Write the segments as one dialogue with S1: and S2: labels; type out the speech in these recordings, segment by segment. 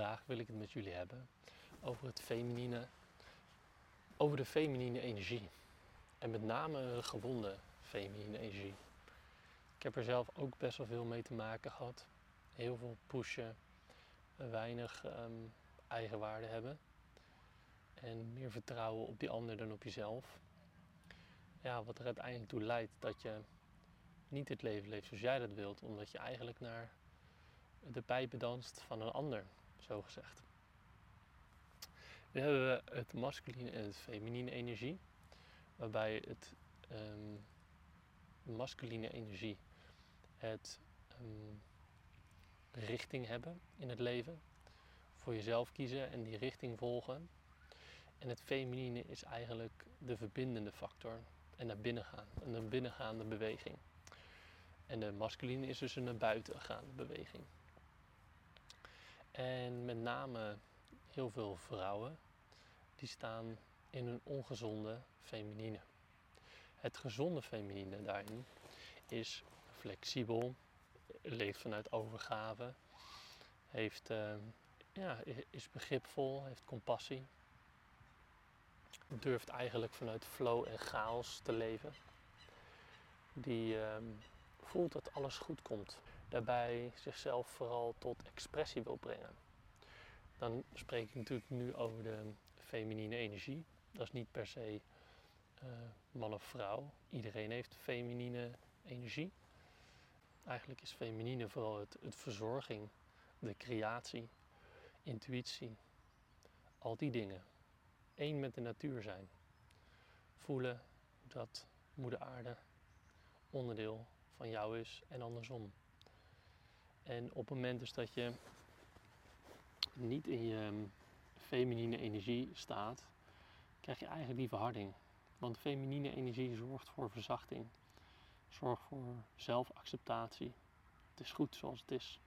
S1: Vandaag wil ik het met jullie hebben over het feminine, over de feminine energie. En met name de gewonde feminine energie. Ik heb er zelf ook best wel veel mee te maken gehad. Heel veel pushen, weinig um, eigenwaarde hebben. En meer vertrouwen op die ander dan op jezelf. Ja, wat er uiteindelijk toe leidt dat je niet het leven leeft zoals jij dat wilt, omdat je eigenlijk naar de pijpen danst van een ander, zo gezegd. Dan hebben we het masculine en het feminine energie, waarbij het um, masculine energie het um, richting hebben in het leven, voor jezelf kiezen en die richting volgen. En het feminine is eigenlijk de verbindende factor en naar binnen gaan, een naar binnengaande beweging. En de masculine is dus een naar buiten gaande beweging. En met name heel veel vrouwen die staan in een ongezonde feminine. Het gezonde feminine daarin is flexibel, leeft vanuit overgave, heeft, uh, ja, is begripvol, heeft compassie, durft eigenlijk vanuit flow en chaos te leven. Die uh, voelt dat alles goed komt. Daarbij zichzelf vooral tot expressie wil brengen. Dan spreek ik natuurlijk nu over de feminine energie. Dat is niet per se uh, man of vrouw. Iedereen heeft feminine energie. Eigenlijk is feminine vooral het, het verzorging, de creatie, intuïtie, al die dingen. Eén met de natuur zijn. Voelen dat Moeder Aarde onderdeel van jou is en andersom. En op het moment dus dat je niet in je ehm, feminine energie staat, krijg je eigenlijk die verharding. Want feminine energie zorgt voor verzachting, zorgt voor zelfacceptatie. Het is goed zoals het is.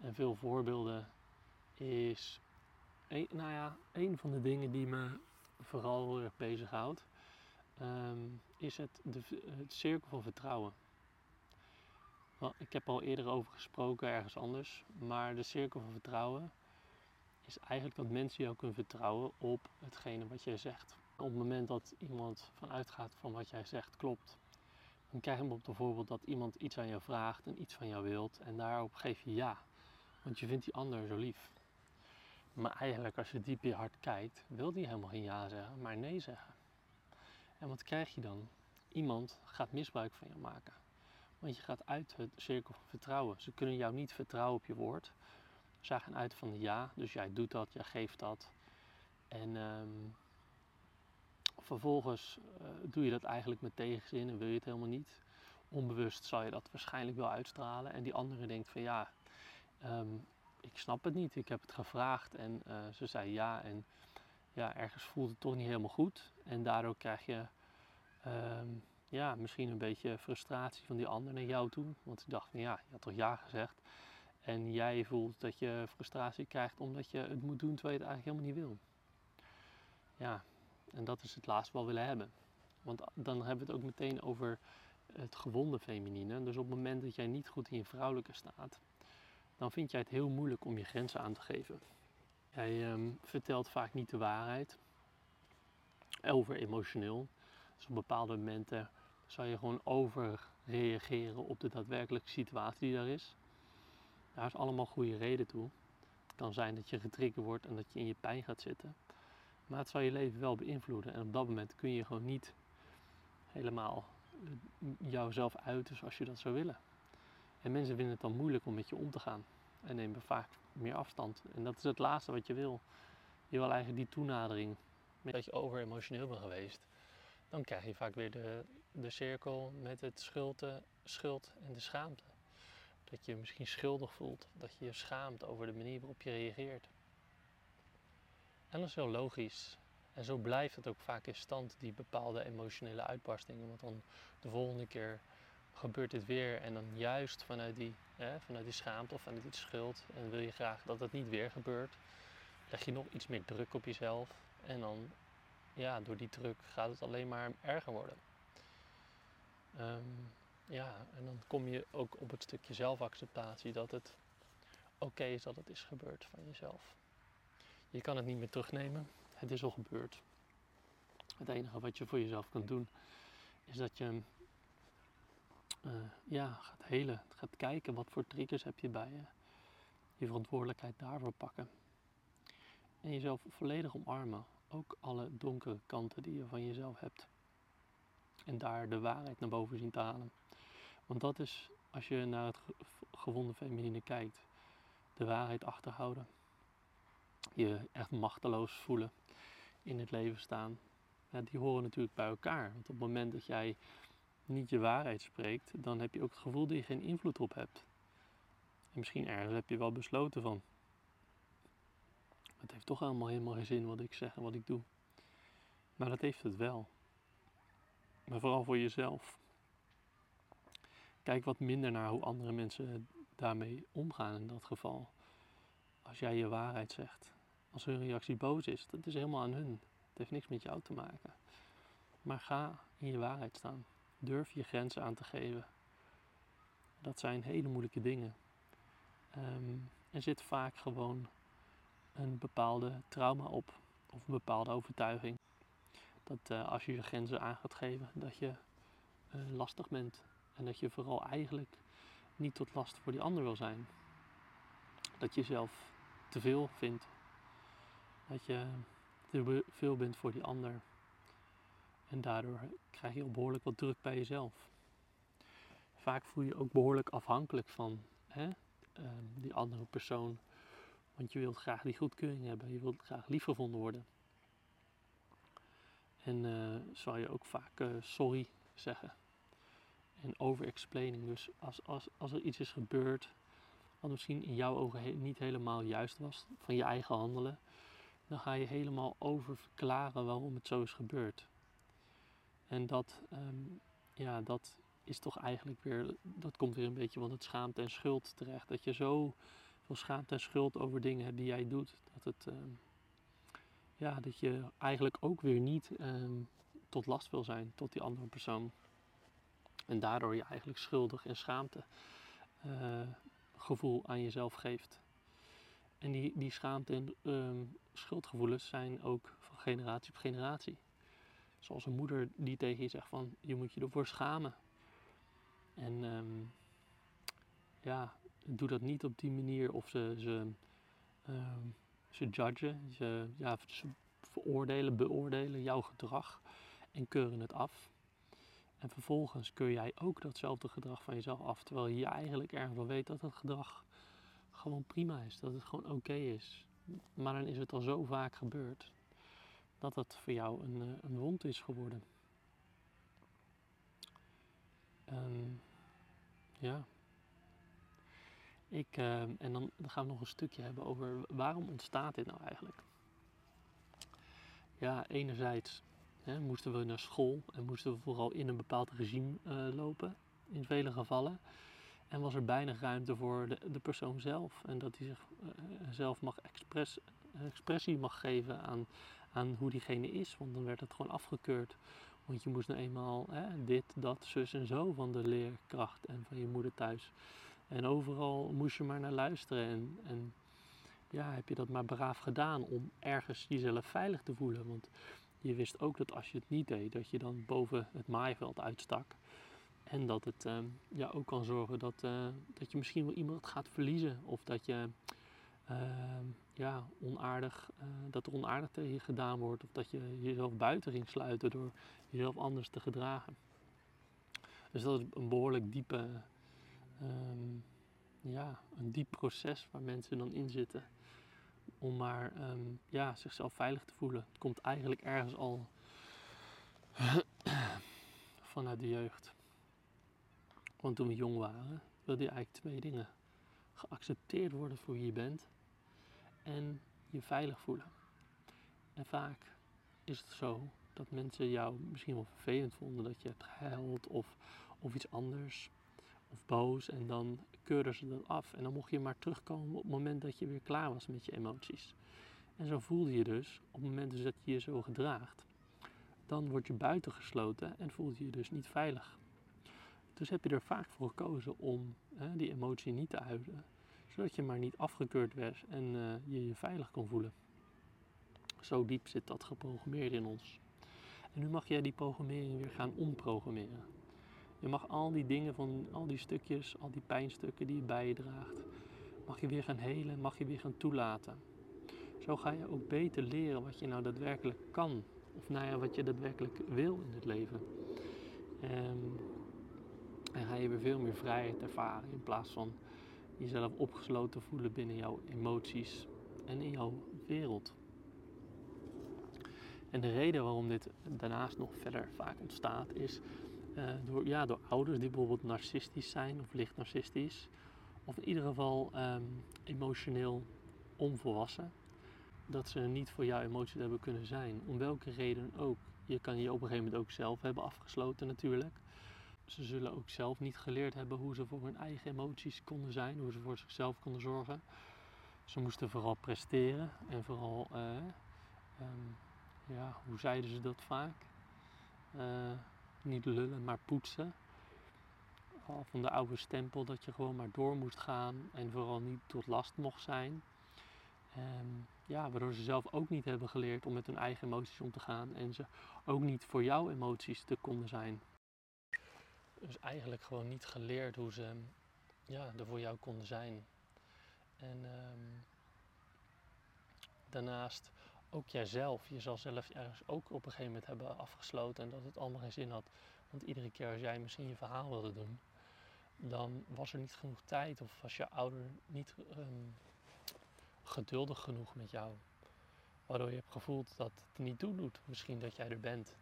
S1: En veel voorbeelden is, nou ja, een van de dingen die me vooral heel erg bezighoudt, um, is het, de, het cirkel van vertrouwen. Ik heb al eerder over gesproken ergens anders, maar de cirkel van vertrouwen is eigenlijk dat mensen jou kunnen vertrouwen op hetgene wat jij zegt. Op het moment dat iemand vanuit gaat van wat jij zegt klopt, dan krijg je bijvoorbeeld dat iemand iets aan jou vraagt en iets van jou wilt en daarop geef je ja, want je vindt die ander zo lief. Maar eigenlijk als je diep in je hart kijkt, wil die helemaal geen ja zeggen, maar nee zeggen. En wat krijg je dan? Iemand gaat misbruik van je maken. Want je gaat uit het cirkel van vertrouwen. Ze kunnen jou niet vertrouwen op je woord. Zij gaan uit van ja, dus jij doet dat, jij geeft dat. En um, vervolgens uh, doe je dat eigenlijk met tegenzin en wil je het helemaal niet. Onbewust zal je dat waarschijnlijk wel uitstralen. En die andere denkt van ja, um, ik snap het niet. Ik heb het gevraagd en uh, ze zei ja. En ja, ergens voelt het toch niet helemaal goed. En daardoor krijg je um, ja, misschien een beetje frustratie van die ander naar jou toe. Want ik dacht van ja, je had toch ja gezegd. En jij voelt dat je frustratie krijgt omdat je het moet doen terwijl je het eigenlijk helemaal niet wil. Ja, en dat is het laatste wat we willen hebben. Want dan hebben we het ook meteen over het gewonde feminine. Dus op het moment dat jij niet goed in je vrouwelijke staat, dan vind jij het heel moeilijk om je grenzen aan te geven. Jij um, vertelt vaak niet de waarheid. Over emotioneel. Dus op bepaalde momenten zou je gewoon overreageren op de daadwerkelijke situatie die daar is. Daar is allemaal goede reden toe. Het kan zijn dat je getriggerd wordt en dat je in je pijn gaat zitten. Maar het zal je leven wel beïnvloeden. En op dat moment kun je gewoon niet helemaal eh, jouzelf uiten zoals je dat zou willen. En mensen vinden het dan moeilijk om met je om te gaan. En nemen vaak meer afstand. En dat is het laatste wat je wil. Je wil eigenlijk die toenadering. Dat je over emotioneel bent geweest dan krijg je vaak weer de, de cirkel met het schuld, schuld en de schaamte. Dat je je misschien schuldig voelt, dat je je schaamt over de manier waarop je reageert. En dat is heel logisch. En zo blijft het ook vaak in stand, die bepaalde emotionele uitbarstingen. Want dan de volgende keer gebeurt dit weer en dan juist vanuit die, hè, vanuit die schaamte of vanuit die schuld en wil je graag dat het niet weer gebeurt, leg je nog iets meer druk op jezelf en dan ja, door die druk gaat het alleen maar erger worden. Um, ja, en dan kom je ook op het stukje zelfacceptatie dat het oké is dat het is gebeurd van jezelf. Je kan het niet meer terugnemen. Het is al gebeurd. Het enige wat je voor jezelf kunt doen is dat je uh, ja, gaat helen. Gaat kijken wat voor triggers heb je bij je. Je verantwoordelijkheid daarvoor pakken. En jezelf volledig omarmen. Ook alle donkere kanten die je van jezelf hebt. En daar de waarheid naar boven zien te halen. Want dat is, als je naar het gewonde feminine kijkt, de waarheid achterhouden. Je echt machteloos voelen in het leven staan. Ja, die horen natuurlijk bij elkaar. Want op het moment dat jij niet je waarheid spreekt, dan heb je ook het gevoel dat je geen invloed op hebt. En misschien ergens heb je wel besloten van. Het heeft toch allemaal helemaal geen zin wat ik zeg en wat ik doe. Maar dat heeft het wel. Maar vooral voor jezelf. Kijk wat minder naar hoe andere mensen daarmee omgaan in dat geval. Als jij je waarheid zegt. Als hun reactie boos is, dat is helemaal aan hun. Het heeft niks met jou te maken. Maar ga in je waarheid staan. Durf je grenzen aan te geven. Dat zijn hele moeilijke dingen. Um, er zit vaak gewoon een bepaalde trauma op. Of een bepaalde overtuiging. Dat uh, als je je grenzen aan gaat geven, dat je uh, lastig bent. En dat je vooral eigenlijk niet tot last voor die ander wil zijn. Dat je zelf te veel vindt. Dat je te veel bent voor die ander. En daardoor krijg je ook behoorlijk wat druk bij jezelf. Vaak voel je je ook behoorlijk afhankelijk van hè, ehm, die andere persoon. Want je wilt graag die goedkeuring hebben. Je wilt graag lief gevonden worden. En uh, zal je ook vaak uh, sorry zeggen. En over-explaining. Dus als, als, als er iets is gebeurd wat misschien in jouw ogen niet helemaal juist was van je eigen handelen, dan ga je helemaal over verklaren waarom het zo is gebeurd. En dat, um, ja, dat is toch eigenlijk weer, dat komt weer een beetje van het schaamte en schuld terecht. Dat je zo veel schaamte en schuld over dingen die jij doet, dat het, um, ja, dat je eigenlijk ook weer niet um, tot last wil zijn tot die andere persoon. En daardoor je eigenlijk schuldig en schaamte uh, gevoel aan jezelf geeft. En die, die schaamte en um, schuldgevoelens zijn ook van generatie op generatie. Zoals een moeder die tegen je zegt van je moet je ervoor schamen. En ja, doe dat niet op die manier of ze, ze, um, ze judgen, ze, ja, ze veroordelen, beoordelen jouw gedrag en keuren het af. En vervolgens keur jij ook datzelfde gedrag van jezelf af, terwijl je eigenlijk ergens wel weet dat het gedrag gewoon prima is, dat het gewoon oké is. Maar dan is het al zo vaak gebeurd dat het voor jou een, eh, een wond is geworden. Um, ja. Ik, uh, en dan, gaan we nog een stukje hebben over waarom ontstaat dit nou eigenlijk? Ja, enerzijds hè, moesten we naar school en moesten we vooral in een bepaald regime uh, lopen, in vele gevallen. En was er weinig ruimte voor de, de persoon zelf. En dat hij zichzelf uh, mag expres, expressie mag geven aan, aan hoe diegene is. Want dan werd het gewoon afgekeurd. Want je moest nou eenmaal hè, dit, dat, zus en zo van de leerkracht en van je moeder thuis. En overal moest je maar naar luisteren. En, en ja, heb je dat maar braaf gedaan om ergens jezelf veilig te voelen. Want je wist ook dat als je het niet deed, dat je dan boven het maaiveld uitstak. En dat het uh, ja, ook kan zorgen dat, uh, dat je misschien wel iemand gaat verliezen. Of dat je uh, ja, onaardig, eh, dat er onaardig tegen je gedaan wordt. Of dat je jezelf buiten ging sluiten door jezelf anders te gedragen. Dus dat is een behoorlijk diepe, um, ja, een diep proces waar mensen dan in zitten. Om maar um, ja, zichzelf veilig te voelen. Het komt eigenlijk ergens al vanuit de jeugd. Want toen we jong waren, wilde je eigenlijk twee dingen. Geaccepteerd worden voor wie je bent en je veilig voelen. En vaak is het zo dat mensen jou misschien wel vervelend vonden dat je hebt gehuild of, of iets anders. Of boos en dan keurden ze dat af. En dan mocht je maar terugkomen op het moment dat je weer klaar was met je emoties. En zo voelde je dus op het moment dus dat je je zo gedraagt. Dan word je buitengesloten en voel je dus niet veilig. Dus heb je er vaak voor gekozen om hè, die emotie niet te uiten Zodat je maar niet afgekeurd werd en uh, je je veilig kon voelen. Zo diep zit dat geprogrammeerd in ons. En nu mag jij die programmering weer gaan omprogrammeren. Je mag al die dingen van al die stukjes, al die pijnstukken die je bij je draagt, mag je weer gaan helen, mag je weer gaan toelaten. Zo ga je ook beter leren wat je nou daadwerkelijk kan. Of nou wat je daadwerkelijk wil in het leven. Um, en ga je weer veel meer vrijheid ervaren in plaats van jezelf opgesloten voelen binnen jouw emoties en in jouw wereld. En de reden waarom dit daarnaast nog verder vaak ontstaat is uh, door, ja, door ouders die bijvoorbeeld narcistisch zijn of licht narcistisch. Of in ieder geval um, emotioneel onvolwassen. Dat ze niet voor jouw emoties hebben kunnen zijn. Om welke reden ook. Je kan je op een gegeven moment ook zelf hebben afgesloten natuurlijk. Ze zullen ook zelf niet geleerd hebben hoe ze voor hun eigen emoties konden zijn. Hoe ze voor zichzelf konden zorgen. Ze moesten vooral presteren. En vooral, uh, um, ja, hoe zeiden ze dat vaak? Uh, niet lullen, maar poetsen. Van de oude stempel dat je gewoon maar door moest gaan en vooral niet tot last mocht zijn. Um, ja, waardoor ze zelf ook niet hebben geleerd om met hun eigen emoties om te gaan en ze ook niet voor jouw emoties te konden zijn. Dus eigenlijk gewoon niet geleerd hoe ze ja, er voor jou konden zijn. En um, daarnaast ook jijzelf. Je zal zelf ergens ook op een gegeven moment hebben afgesloten en dat het allemaal geen zin had. Want iedere keer als jij misschien je verhaal wilde doen, dan was er niet genoeg tijd of was je ouder niet um, geduldig genoeg met jou. Waardoor je hebt gevoeld dat het niet toe doet. Misschien dat jij er bent.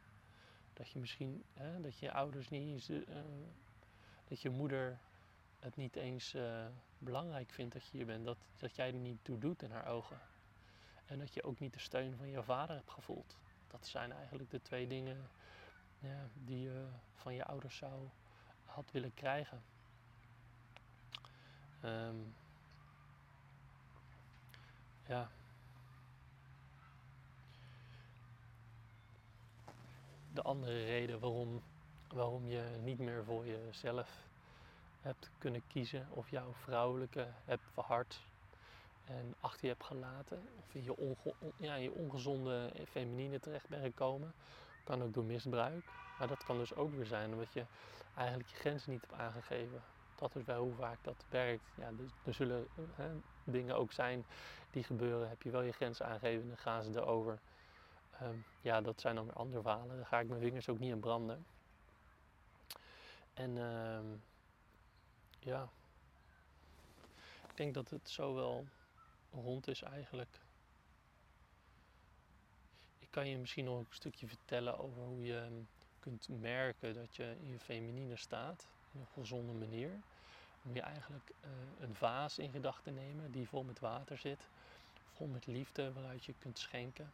S1: Dat je misschien, hè, dat je ouders niet eens, uh, dat je moeder het niet eens uh, belangrijk vindt dat je hier bent. Dat, dat jij er niet toe doet in haar ogen. En dat je ook niet de steun van je vader hebt gevoeld. Dat zijn eigenlijk de twee dingen ja, die je van je ouders zou had willen krijgen. Um, ja. De andere reden waarom, waarom je niet meer voor jezelf hebt kunnen kiezen of jouw vrouwelijke hebt verhard en achter je hebt gelaten of in je, ja, je ongezonde feminine terecht bent gekomen. Kan ook door misbruik. Maar dat kan dus ook weer zijn omdat je eigenlijk je grenzen niet hebt aangegeven. Dat is wel hoe vaak dat werkt. Ja, dus, er zullen hè, dingen ook zijn die gebeuren. Heb je wel je grenzen aangegeven en dan gaan ze erover. Um, ja, dat zijn dan weer andere verhalen. Daar ga ik mijn vingers ook niet aan branden. En um, ja, ik denk dat het zo wel rond is eigenlijk. Ik kan je misschien nog een stukje vertellen over hoe je ehm, kunt merken dat je in je feminine staat, in een gezonde manier. Moet je eigenlijk uh, een vaas in gedachten nemen die vol met water zit, vol met liefde waaruit je kunt schenken.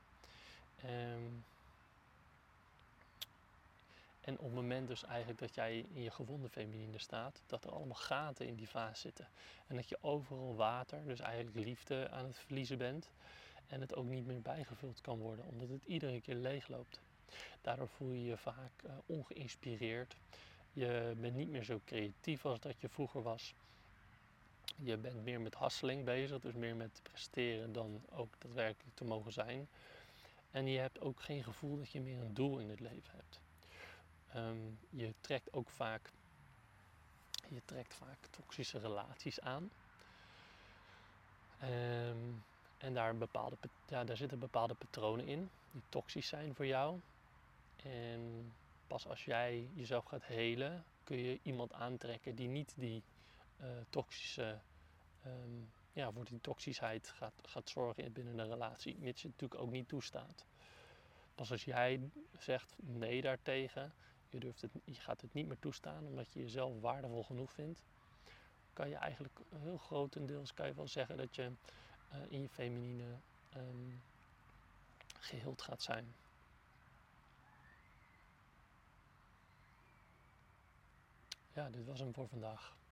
S1: En op het moment dus eigenlijk dat jij in je gewonde feminine staat, dat er allemaal gaten in die vaas zitten. En dat je overal water, dus eigenlijk liefde aan het verliezen bent. En het ook niet meer bijgevuld kan worden, omdat het iedere keer leegloopt. Daardoor voel je je vaak uh, ongeïnspireerd. Je bent niet meer zo creatief als dat je vroeger was. Je bent meer met hasseling bezig, dus meer met presteren dan ook daadwerkelijk te mogen zijn. En je hebt ook geen gevoel dat je meer een doel in het leven hebt. Um, je trekt ook vaak, je trekt vaak toxische relaties aan. Um, en daar, bepaalde, ja, daar zitten bepaalde patronen in die toxisch zijn voor jou. En pas als jij jezelf gaat helen, kun je iemand aantrekken die niet die uh, toxische, um, ja, voor die toxisheid gaat, gaat zorgen binnen een relatie. Mits je het natuurlijk ook niet toestaat. Pas als jij zegt nee daartegen, je, durft het, je gaat het niet meer toestaan omdat je jezelf waardevol genoeg vindt, kan je eigenlijk heel grotendeels kan je wel zeggen dat je uh, in je feminine um, geheeld gaat zijn. Ja, dit was hem voor vandaag.